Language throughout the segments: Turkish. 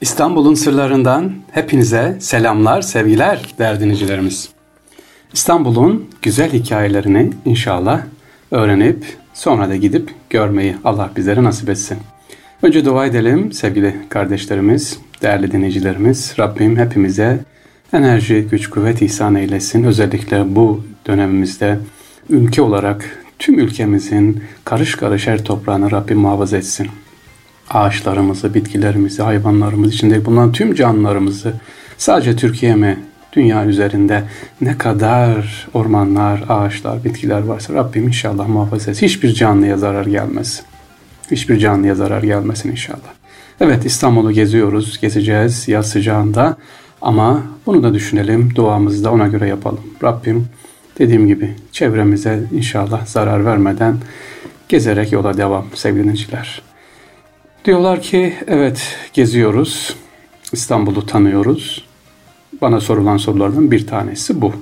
İstanbul'un sırlarından hepinize selamlar, sevgiler değerli dinleyicilerimiz. İstanbul'un güzel hikayelerini inşallah öğrenip sonra da gidip görmeyi Allah bizlere nasip etsin. Önce dua edelim sevgili kardeşlerimiz, değerli dinleyicilerimiz. Rabbim hepimize enerji, güç, kuvvet ihsan eylesin. Özellikle bu dönemimizde ülke olarak tüm ülkemizin karış karış her toprağını Rabbim muhafaza etsin ağaçlarımızı, bitkilerimizi, hayvanlarımızı, içinde bulunan tüm canlılarımızı sadece Türkiye mi, dünya üzerinde ne kadar ormanlar, ağaçlar, bitkiler varsa Rabbim inşallah muhafaza etsin. Hiçbir canlıya zarar gelmez. Hiçbir canlıya zarar gelmesin inşallah. Evet İstanbul'u geziyoruz, gezeceğiz yaz sıcağında ama bunu da düşünelim, duamızı da ona göre yapalım. Rabbim dediğim gibi çevremize inşallah zarar vermeden gezerek yola devam sevgili dinleyiciler. Diyorlar ki evet geziyoruz, İstanbul'u tanıyoruz. Bana sorulan sorulardan bir tanesi bu.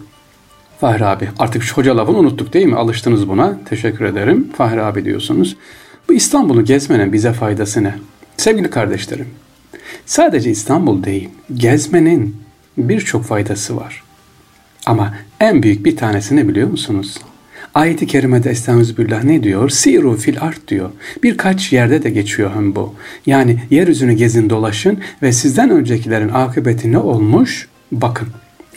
Fahri abi artık şu hoca lafını unuttuk değil mi? Alıştınız buna. Teşekkür ederim. Fahri abi diyorsunuz. Bu İstanbul'u gezmenin bize faydası ne? Sevgili kardeşlerim, sadece İstanbul değil, gezmenin birçok faydası var. Ama en büyük bir tanesi ne biliyor musunuz? Ayet-i kerimede Estağfirullah ne diyor? Siru fil art diyor. Birkaç yerde de geçiyor hem bu. Yani yeryüzünü gezin dolaşın ve sizden öncekilerin akıbeti ne olmuş? Bakın.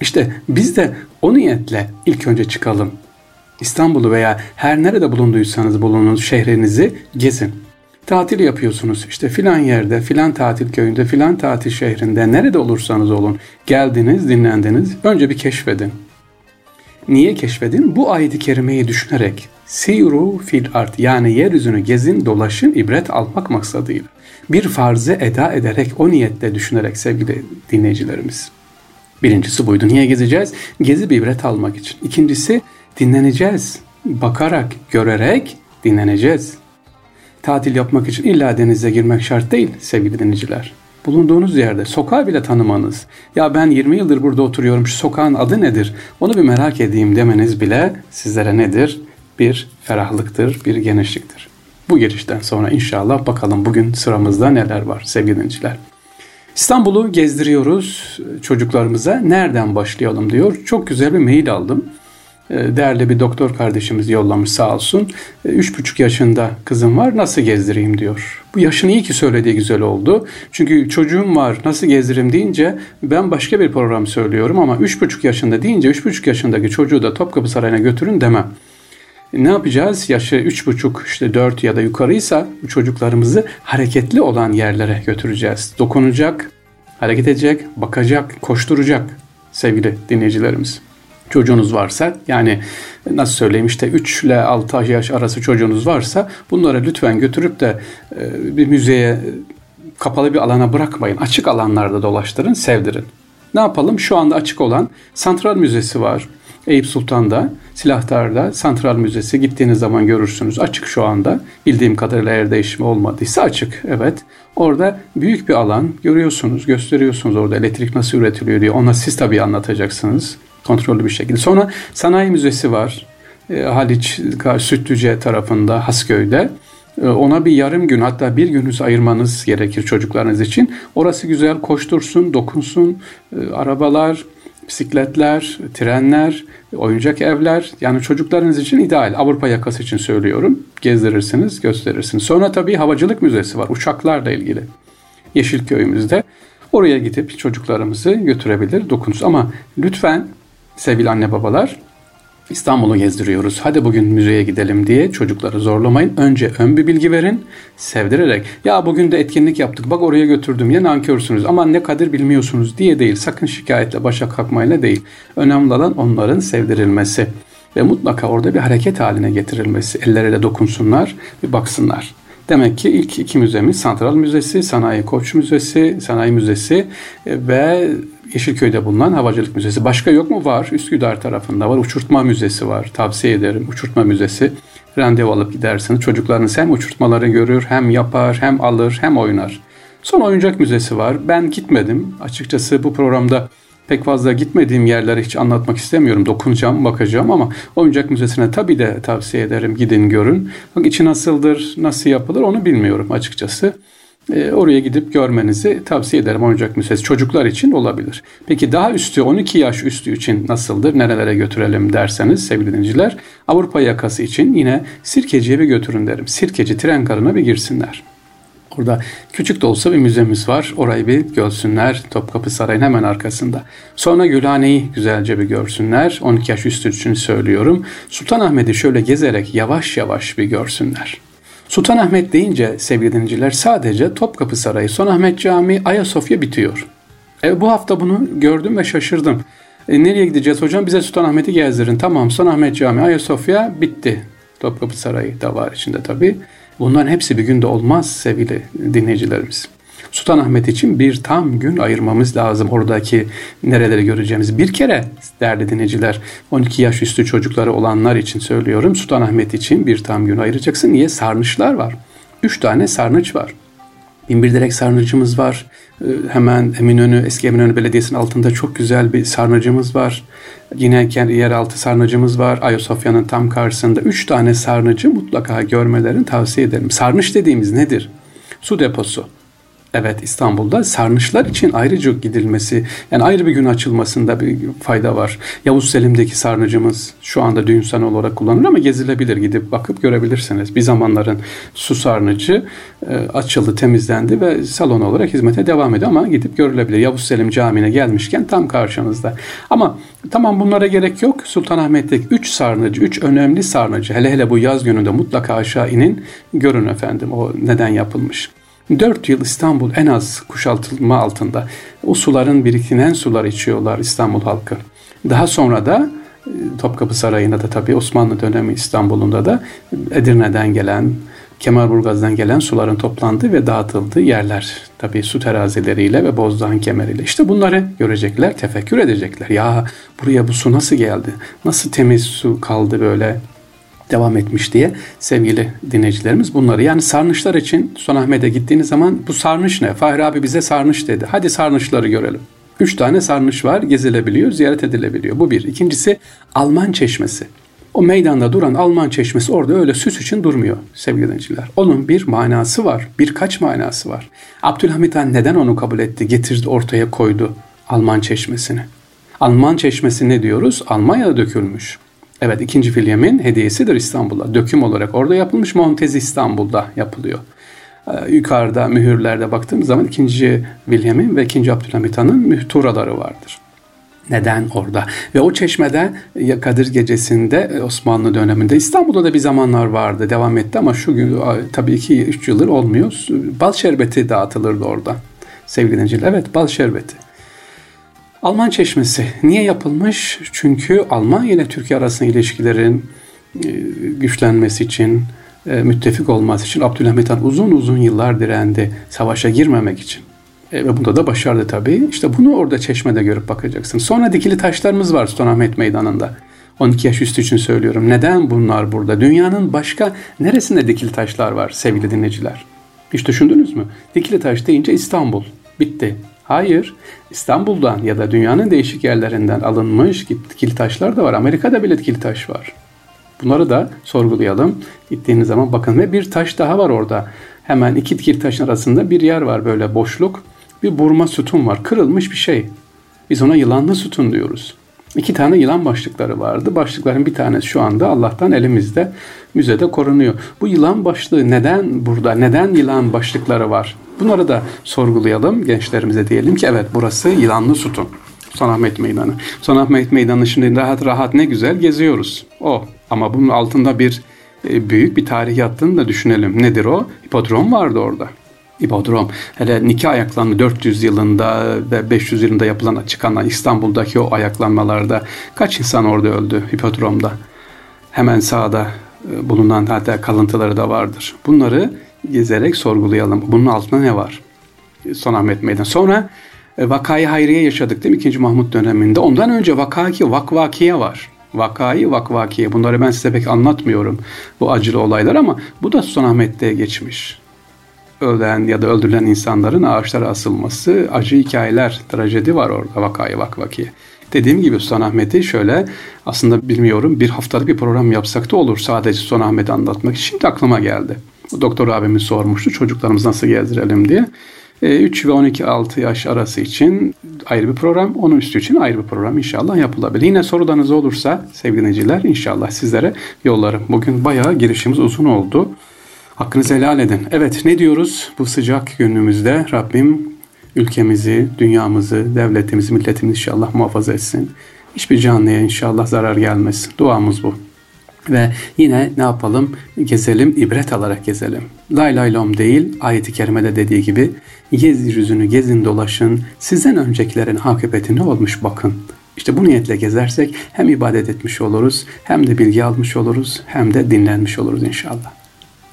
İşte biz de o niyetle ilk önce çıkalım. İstanbul'u veya her nerede bulunduysanız bulunun şehrinizi gezin. Tatil yapıyorsunuz işte filan yerde, filan tatil köyünde, filan tatil şehrinde, nerede olursanız olun. Geldiniz, dinlendiniz. Önce bir keşfedin. Niye keşfedin? Bu ayeti kerimeyi düşünerek Siru fil art yani yeryüzünü gezin dolaşın ibret almak maksadıyla. Bir farzı eda ederek o niyetle düşünerek sevgili dinleyicilerimiz. Birincisi buydu. Niye gezeceğiz? Gezi ibret almak için. İkincisi dinleneceğiz. Bakarak, görerek dinleneceğiz. Tatil yapmak için illa denize girmek şart değil sevgili dinleyiciler bulunduğunuz yerde sokağı bile tanımanız, ya ben 20 yıldır burada oturuyorum şu sokağın adı nedir onu bir merak edeyim demeniz bile sizlere nedir? Bir ferahlıktır, bir genişliktir. Bu girişten sonra inşallah bakalım bugün sıramızda neler var sevgili dinleyiciler. İstanbul'u gezdiriyoruz çocuklarımıza. Nereden başlayalım diyor. Çok güzel bir mail aldım. Ee, değerli bir doktor kardeşimiz yollamış sağ olsun. Ee, üç buçuk yaşında kızım var nasıl gezdireyim diyor. Bu yaşını iyi ki söylediği güzel oldu. Çünkü çocuğum var nasıl gezdireyim deyince ben başka bir program söylüyorum ama üç buçuk yaşında deyince üç buçuk yaşındaki çocuğu da Topkapı Sarayı'na götürün demem. Ne yapacağız? Yaşı üç buçuk işte dört ya da yukarıysa bu çocuklarımızı hareketli olan yerlere götüreceğiz. Dokunacak, hareket edecek, bakacak, koşturacak sevgili dinleyicilerimiz çocuğunuz varsa yani nasıl söyleyeyim işte 3 ile 6 yaş arası çocuğunuz varsa bunları lütfen götürüp de e, bir müzeye kapalı bir alana bırakmayın. Açık alanlarda dolaştırın, sevdirin. Ne yapalım? Şu anda açık olan Santral Müzesi var. Eyüp Sultan'da, Silahtar'da Santral Müzesi gittiğiniz zaman görürsünüz. Açık şu anda. Bildiğim kadarıyla eğer değişimi olmadıysa açık. Evet. Orada büyük bir alan görüyorsunuz, gösteriyorsunuz orada elektrik nasıl üretiliyor diye. Ona siz tabii anlatacaksınız kontrollü bir şekilde. Sonra sanayi müzesi var. E, Haliç Sütlüce tarafında Hasköy'de. E, ona bir yarım gün hatta bir gününüz ayırmanız gerekir çocuklarınız için. Orası güzel koştursun, dokunsun. E, arabalar, bisikletler, trenler, oyuncak evler yani çocuklarınız için ideal. Avrupa yakası için söylüyorum. Gezdirirsiniz, gösterirsiniz. Sonra tabii havacılık müzesi var uçaklarla ilgili. Yeşilköy'ümüzde. Oraya gidip çocuklarımızı götürebilir, dokunuz. Ama lütfen sevgili anne babalar İstanbul'u gezdiriyoruz. Hadi bugün müzeye gidelim diye çocukları zorlamayın. Önce ön bir bilgi verin. Sevdirerek ya bugün de etkinlik yaptık bak oraya götürdüm ya nankörsünüz ama ne kadir bilmiyorsunuz diye değil. Sakın şikayetle başa kalkmayla değil. Önemli olan onların sevdirilmesi ve mutlaka orada bir hareket haline getirilmesi. Elleriyle dokunsunlar bir baksınlar. Demek ki ilk iki müzemiz Santral Müzesi, Sanayi Koç Müzesi, Sanayi Müzesi e, ve Yeşilköy'de bulunan Havacılık Müzesi. Başka yok mu? Var. Üsküdar tarafında var. Uçurtma Müzesi var. Tavsiye ederim. Uçurtma Müzesi. Randevu alıp gidersiniz. Çocuklarınız hem uçurtmaları görür, hem yapar, hem alır, hem oynar. Son oyuncak müzesi var. Ben gitmedim. Açıkçası bu programda pek fazla gitmediğim yerleri hiç anlatmak istemiyorum. Dokunacağım, bakacağım ama oyuncak müzesine tabii de tavsiye ederim. Gidin görün. Bak içi nasıldır, nasıl yapılır onu bilmiyorum açıkçası. E, oraya gidip görmenizi tavsiye ederim Oyuncak Müzesi. Çocuklar için olabilir. Peki daha üstü 12 yaş üstü için nasıldır? Nerelere götürelim derseniz sevgili dinleyiciler. Avrupa yakası için yine Sirkeci'ye bir götürün derim. Sirkeci tren karına bir girsinler. Orada küçük de olsa bir müzemiz var. Orayı bir görsünler. Topkapı Sarayı'nın hemen arkasında. Sonra Gülhane'yi güzelce bir görsünler. 12 yaş üstü için söylüyorum. Sultanahmet'i şöyle gezerek yavaş yavaş bir görsünler. Sultanahmet deyince sevgili dinleyiciler sadece Topkapı Sarayı, Sultanahmet Camii, Ayasofya bitiyor. E, bu hafta bunu gördüm ve şaşırdım. E, nereye gideceğiz hocam? Bize Sultanahmet'i gezdirin. Tamam Sultanahmet Camii, Ayasofya bitti. Topkapı Sarayı da var içinde tabii. Bunların hepsi bir günde olmaz sevgili dinleyicilerimiz. Sultanahmet için bir tam gün ayırmamız lazım. Oradaki nereleri göreceğimiz. Bir kere değerli dinleyiciler 12 yaş üstü çocukları olanlar için söylüyorum. Sultanahmet için bir tam gün ayıracaksın. Niye? Sarnıçlar var. Üç tane sarnıç var. Binbir direk sarnıcımız var. Ee, hemen Eminönü, eski Eminönü Belediyesi'nin altında çok güzel bir sarnıcımız var. Yine kendi yeraltı sarnıcımız var. Ayasofya'nın tam karşısında. Üç tane sarnıcı mutlaka görmelerini tavsiye ederim. Sarnıç dediğimiz nedir? Su deposu. Evet İstanbul'da sarnıçlar için ayrıca gidilmesi yani ayrı bir gün açılmasında bir fayda var. Yavuz Selim'deki sarnıcımız şu anda düğün sanı olarak kullanılır ama gezilebilir gidip bakıp görebilirsiniz. Bir zamanların su sarnıcı e, açıldı temizlendi ve salon olarak hizmete devam ediyor ama gidip görülebilir. Yavuz Selim Camii'ne gelmişken tam karşınızda. Ama tamam bunlara gerek yok. Sultanahmet'teki 3 sarnıcı, 3 önemli sarnıcı hele hele bu yaz gününde mutlaka aşağı inin görün efendim o neden yapılmış. 4 yıl İstanbul en az kuşatılma altında. O suların birikilen sular içiyorlar İstanbul halkı. Daha sonra da e, Topkapı Sarayı'nda da tabii Osmanlı dönemi İstanbul'unda da Edirne'den gelen, Kemalburgaz'dan gelen suların toplandığı ve dağıtıldığı yerler. Tabii su terazileriyle ve Bozdağ'ın kemeriyle. İşte bunları görecekler, tefekkür edecekler. Ya buraya bu su nasıl geldi? Nasıl temiz su kaldı böyle? Devam etmiş diye sevgili dinleyicilerimiz bunları. Yani sarnıçlar için Sultanahmet'e gittiğiniz zaman bu sarnıç ne? Fahri abi bize sarnıç dedi. Hadi sarnıçları görelim. Üç tane sarnıç var, gezilebiliyor, ziyaret edilebiliyor. Bu bir. İkincisi Alman çeşmesi. O meydanda duran Alman çeşmesi orada öyle süs için durmuyor sevgili dinleyiciler. Onun bir manası var, birkaç manası var. Abdülhamit Han neden onu kabul etti, getirdi ortaya koydu Alman çeşmesini? Alman çeşmesi ne diyoruz? Almanya'da dökülmüş. Evet ikinci William'in hediyesidir İstanbul'a. Döküm olarak orada yapılmış Montez İstanbul'da yapılıyor. Ee, yukarıda mühürlerde baktığımız zaman ikinci William'in ve ikinci Abdülhamit Han'ın tuğraları vardır. Neden orada? Ve o çeşmede Kadir Gecesi'nde e, Osmanlı döneminde İstanbul'da da bir zamanlar vardı. Devam etti ama şu gün tabii 2-3 yıldır olmuyor. Bal şerbeti dağıtılırdı orada. Sevgili dinleyiciler evet bal şerbeti. Alman Çeşmesi niye yapılmış? Çünkü Almanya ile Türkiye arasında ilişkilerin e, güçlenmesi için, e, müttefik olması için Abdülhamit Han uzun uzun yıllar direndi savaşa girmemek için. E, ve bunda da başardı tabii. İşte bunu orada çeşmede görüp bakacaksın. Sonra dikili taşlarımız var Sultanahmet Meydanı'nda. 12 yaş üstü için söylüyorum. Neden bunlar burada? Dünyanın başka neresinde dikili taşlar var sevgili dinleyiciler? Hiç düşündünüz mü? Dikili taş deyince İstanbul. Bitti. Hayır, İstanbul'dan ya da dünyanın değişik yerlerinden alınmış dikili taşlar da var. Amerika'da bile dikili taş var. Bunları da sorgulayalım. Gittiğiniz zaman bakın ve bir taş daha var orada. Hemen iki dikili taşın arasında bir yer var böyle boşluk. Bir burma sütun var. Kırılmış bir şey. Biz ona yılanlı sütun diyoruz. İki tane yılan başlıkları vardı. Başlıkların bir tanesi şu anda Allah'tan elimizde müzede korunuyor. Bu yılan başlığı neden burada? Neden yılan başlıkları var? Bunları da sorgulayalım. Gençlerimize diyelim ki evet burası yılanlı sütun. Sultanahmet Meydanı. Sultanahmet Meydanı şimdi rahat rahat ne güzel geziyoruz. O. Ama bunun altında bir e, büyük bir tarih yattığını da düşünelim. Nedir o? Hipodrom vardı orada. Hipodrom. Hele nikah ayaklanma 400 yılında ve 500 yılında yapılan çıkan İstanbul'daki o ayaklanmalarda kaç insan orada öldü hipodromda? Hemen sağda e, bulunan hatta kalıntıları da vardır. Bunları gezerek sorgulayalım. Bunun altında ne var? Son Ahmet Meydan. Sonra e, Vakayı Hayriye yaşadık değil mi? 2. Mahmut döneminde. Ondan önce Vakaki, Vakvakiye var. Vakayı, Vakvakiye. Bunları ben size pek anlatmıyorum. Bu acılı olaylar ama bu da Sultanahmet'te geçmiş. Ölen ya da öldürülen insanların ağaçlara asılması, acı hikayeler, trajedi var orada Vakayı, Vakvakiye. Dediğim gibi Sultanahmet'i şöyle aslında bilmiyorum bir haftalık bir program yapsak da olur sadece Sultanahmet'i anlatmak. Şimdi aklıma geldi. Doktor abimiz sormuştu çocuklarımız nasıl gezdirelim diye. 3 ve 12-6 yaş arası için ayrı bir program, onun üstü için ayrı bir program inşallah yapılabilir. Yine sorularınız olursa sevgili dinleyiciler inşallah sizlere yollarım. Bugün bayağı girişimiz uzun oldu. Hakkınızı helal edin. Evet ne diyoruz bu sıcak günümüzde Rabbim ülkemizi, dünyamızı, devletimizi, milletimizi inşallah muhafaza etsin. Hiçbir canlıya inşallah zarar gelmesin. Duamız bu. Ve yine ne yapalım? Gezelim, ibret alarak gezelim. Lay lay lom değil, ayeti kerimede dediği gibi yeryüzünü gezin dolaşın, sizden öncekilerin akıbeti ne olmuş bakın. İşte bu niyetle gezersek hem ibadet etmiş oluruz, hem de bilgi almış oluruz, hem de dinlenmiş oluruz inşallah.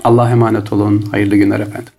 Allah'a emanet olun. Hayırlı günler efendim.